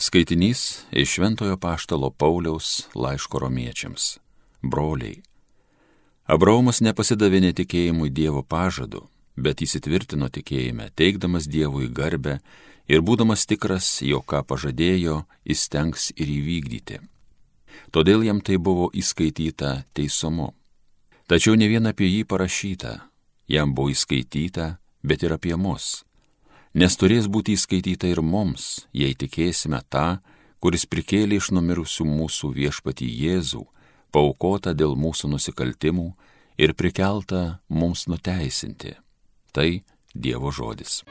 Skaitinys iš Šventojo Paštalo Pauliaus laiško romiečiams. Broliai. Abraomas nepasidavė netikėjimui Dievo pažadu, bet įsitvirtino tikėjime, teikdamas Dievui garbę ir būdamas tikras, jo ką pažadėjo, įstengs ir įvykdyti. Todėl jam tai buvo įskaityta teisumu. Tačiau ne vien apie jį parašyta, jam buvo įskaityta, bet ir apie mus nes turės būti įskaityta ir mums, jei tikėsime tą, kuris prikėlė iš numirusių mūsų viešpatį Jėzų, paukota dėl mūsų nusikaltimų ir prikelta mums nuteisinti. Tai Dievo žodis.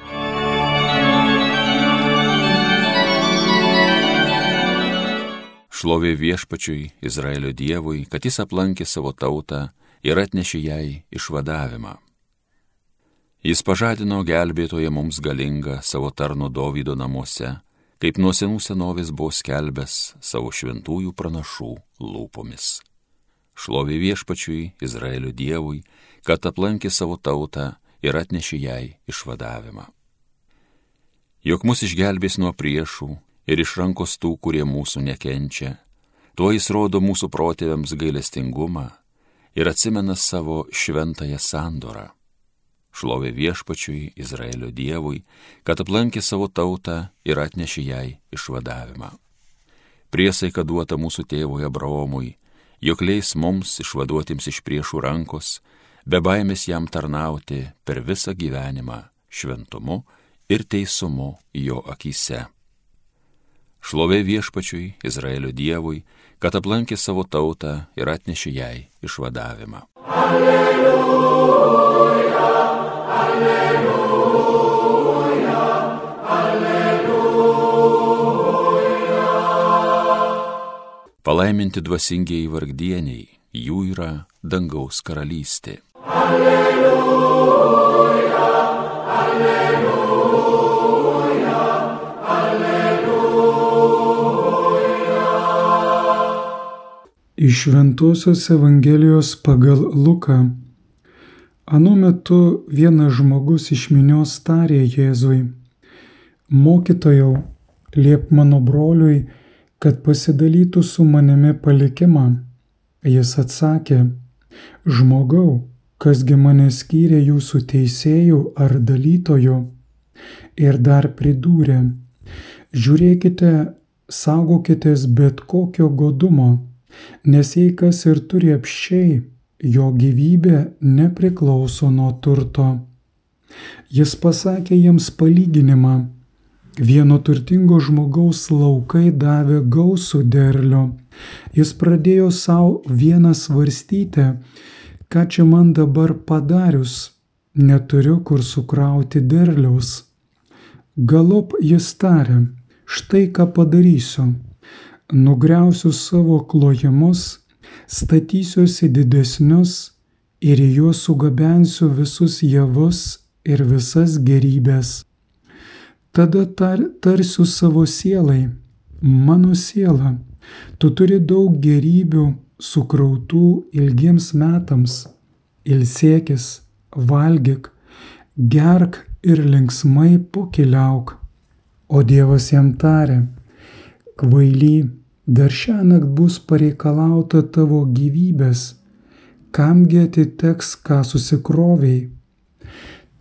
Šlovė viešpačiui Izraelio Dievui, kad jis aplankė savo tautą ir atnešė jai išvadavimą. Jis pažadino gelbėtoje mums galingą savo tarno Dovydo namuose, kaip nuo senų senovės buvo skelbęs savo šventųjų pranašų lūpomis. Šlovė viešpačiui, Izraelio Dievui, kad aplankė savo tautą ir atnešė jai išvadavimą. Jok mus išgelbės nuo priešų ir iš rankos tų, kurie mūsų nekenčia, tuo jis rodo mūsų protėviams gailestingumą ir atsimena savo šventąją sandorą šlovė viešpačiui Izraelio Dievui, kad aplankė savo tautą ir atnešė jai išvadavimą. Priesaika duota mūsų tėvui Abraomui, jog leis mums išvaduotiems iš priešų rankos, be baimės jam tarnauti per visą gyvenimą šventumu ir teisumu jo akise. Šlovė viešpačiui Izraelio Dievui, kad aplankė savo tautą ir atnešė jai išvadavimą. Alleluja. Palaiminti dvasingieji vargdieniai, jų yra dangaus karalystė. Alleluja, alleluja, alleluja. Iš Ventosios Evangelijos pagal Luką. Anu metu vienas žmogus iš minios tarė Jėzui, mokytojau, liep mano broliui, kad pasidalytų su manimi palikimą. Jis atsakė, žmogau, kasgi mane skyrė jūsų teisėjų ar dalytojų. Ir dar pridūrė, žiūrėkite, saugokitės bet kokio godumo, nes jei kas ir turi apščiai, jo gyvybė nepriklauso nuo turto. Jis pasakė jiems palyginimą Vieno turtingo žmogaus laukai davė gausų derlių. Jis pradėjo savo vieną svarstyti, ką čia man dabar padarius, neturiu kur sukrauti derliaus. Galop jis tarė, štai ką padarysiu. Nugriausiu savo klojimus, statysiuosi didesnius ir į juos sugabensiu visus javus ir visas gerybės. Tada tar, tarsiu savo sielai, mano siela, tu turi daug gerybių sukrautų ilgiems metams, ilsėkis, valgyk, gerk ir linksmai pokeliauk. O Dievas jam tarė, kvaily, dar šią naktį bus pareikalauta tavo gyvybės, kamgi atiteks, ką susikroviai.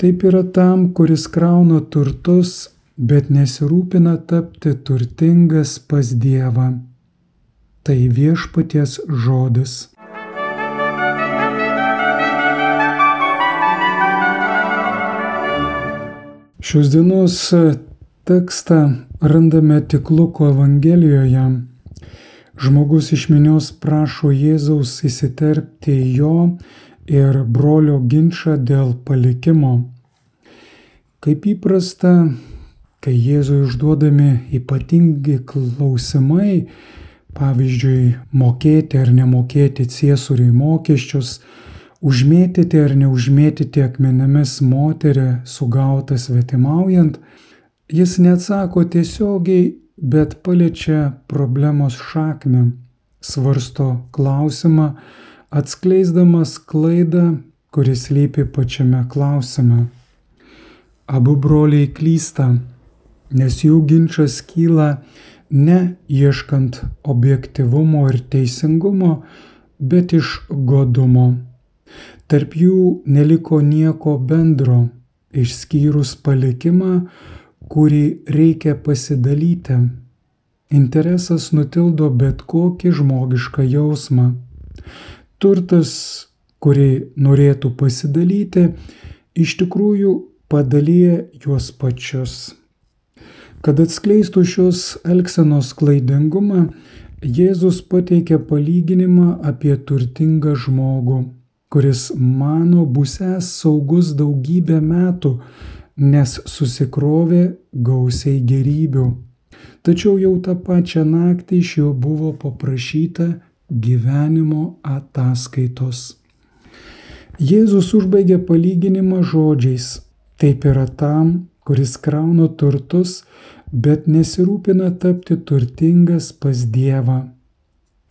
Taip yra tam, kuris krauna turtus bet nesirūpina tapti turtingas pas Dievą. Tai viešpaties žodis. Šios dienos tekstą randame tik Luko Evangelijoje. Žmogus iš minios prašo Jėzaus įsiterpti į jo ir brolio ginčą dėl palikimo. Kaip įprasta, kai Jėzui užduodami ypatingi klausimai, pavyzdžiui, mokėti ar nemokėti ciesuriai mokesčius, užmėtyti ar neužmėtyti akmenėmis moterį sugautą svetimaujant, jis neatsako tiesiogiai, bet paliečia problemos šaknį, svarsto klausimą, atskleisdamas klaidą, kuris lypi pačiame klausime. Abu broliai klysta nes jų ginčas kyla ne ieškant objektivumo ir teisingumo, bet iš godumo. Tarp jų neliko nieko bendro, išskyrus palikimą, kurį reikia pasidalyti. Interesas nutildo bet kokį žmogišką jausmą. Turtas, kurį norėtų pasidalyti, iš tikrųjų padalyja juos pačius. Kad atskleistų šios elgsenos klaidingumą, Jėzus pateikė palyginimą apie turtingą žmogų, kuris mano busęs saugus daugybę metų, nes susikrovė gausiai gerybių. Tačiau jau tą pačią naktį iš jo buvo paprašyta gyvenimo ataskaitos. Jėzus užbaigė palyginimą žodžiais. Taip yra tam, kuris krauna turtus, bet nesirūpina tapti turtingas pas Dievą.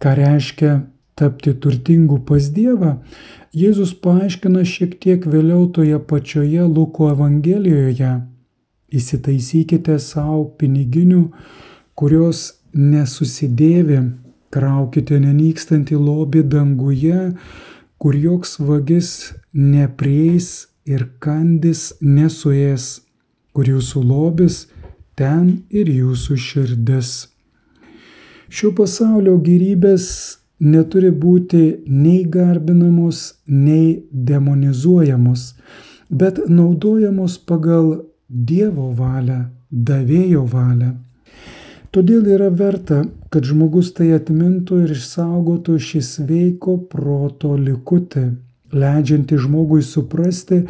Ką reiškia tapti turtingu pas Dievą, Jėzus paaiškina šiek tiek vėliau toje pačioje Luko Evangelijoje. Įsitaisykite savo piniginių, kurios nesusidėvi, kraukite nenykstantį lobį danguje, kur joks vagis neprieis ir kandis nesuės, kur jūsų lobis, ten ir jūsų širdis. Šio pasaulio gyrybės neturi būti nei garbinamos, nei demonizuojamos, bet naudojamos pagal Dievo valią, davėjo valią. Todėl yra verta, kad žmogus tai atmintų ir išsaugotų šį sveiko proto likutį, leidžiantį žmogui suprasti,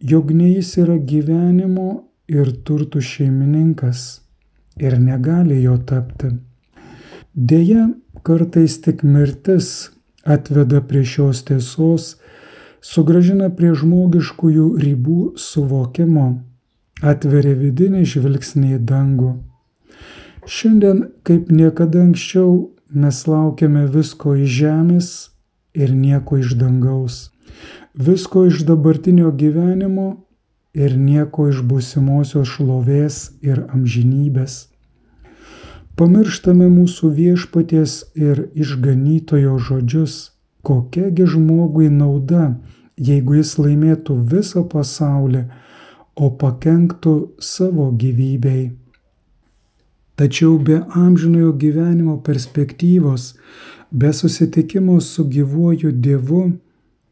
jog ne jis yra gyvenimo ir turtų šeimininkas ir negali jo tapti. Deja, kartais tik mirtis atveda prie šios tiesos, sugražina prie žmogiškųjų ribų suvokimo, atveria vidinį žvilgsnį į dangų. Šiandien, kaip niekada anksčiau, mes laukiame visko iš žemės ir nieko iš dangaus. Visko iš dabartinio gyvenimo ir nieko iš būsimosios šlovės ir amžinybės. Pamirštame mūsų viešpaties ir išganytojo žodžius, kokiagi žmogui nauda, jeigu jis laimėtų visą pasaulį, o pakenktų savo gyvybei. Tačiau be amžinojo gyvenimo perspektyvos, be susitikimo su gyvuoju Dievu,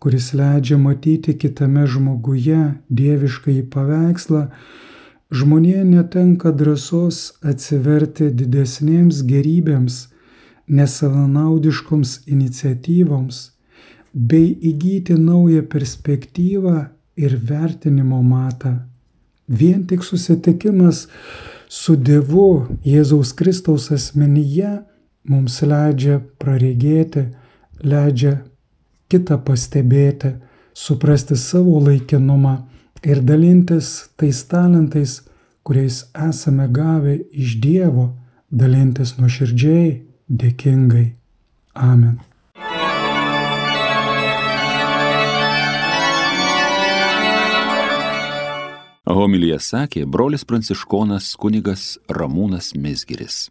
kuris leidžia matyti kitame žmoguje dievišką į paveikslą, žmonė netenka drąsos atsiverti didesnėms gerybėms, nesavanaudiškoms iniciatyvoms, bei įgyti naują perspektyvą ir vertinimo matą. Vien tik susitikimas su Dievu Jėzaus Kristaus asmenyje mums leidžia praregėti, leidžia kitą pastebėti, suprasti savo laikinumą ir dalintis tais talentais, kuriais esame gavę iš Dievo, dalintis nuoširdžiai, dėkingai. Amen. Homilyje sakė brolis pranciškonas kunigas Ramūnas Mesgiris.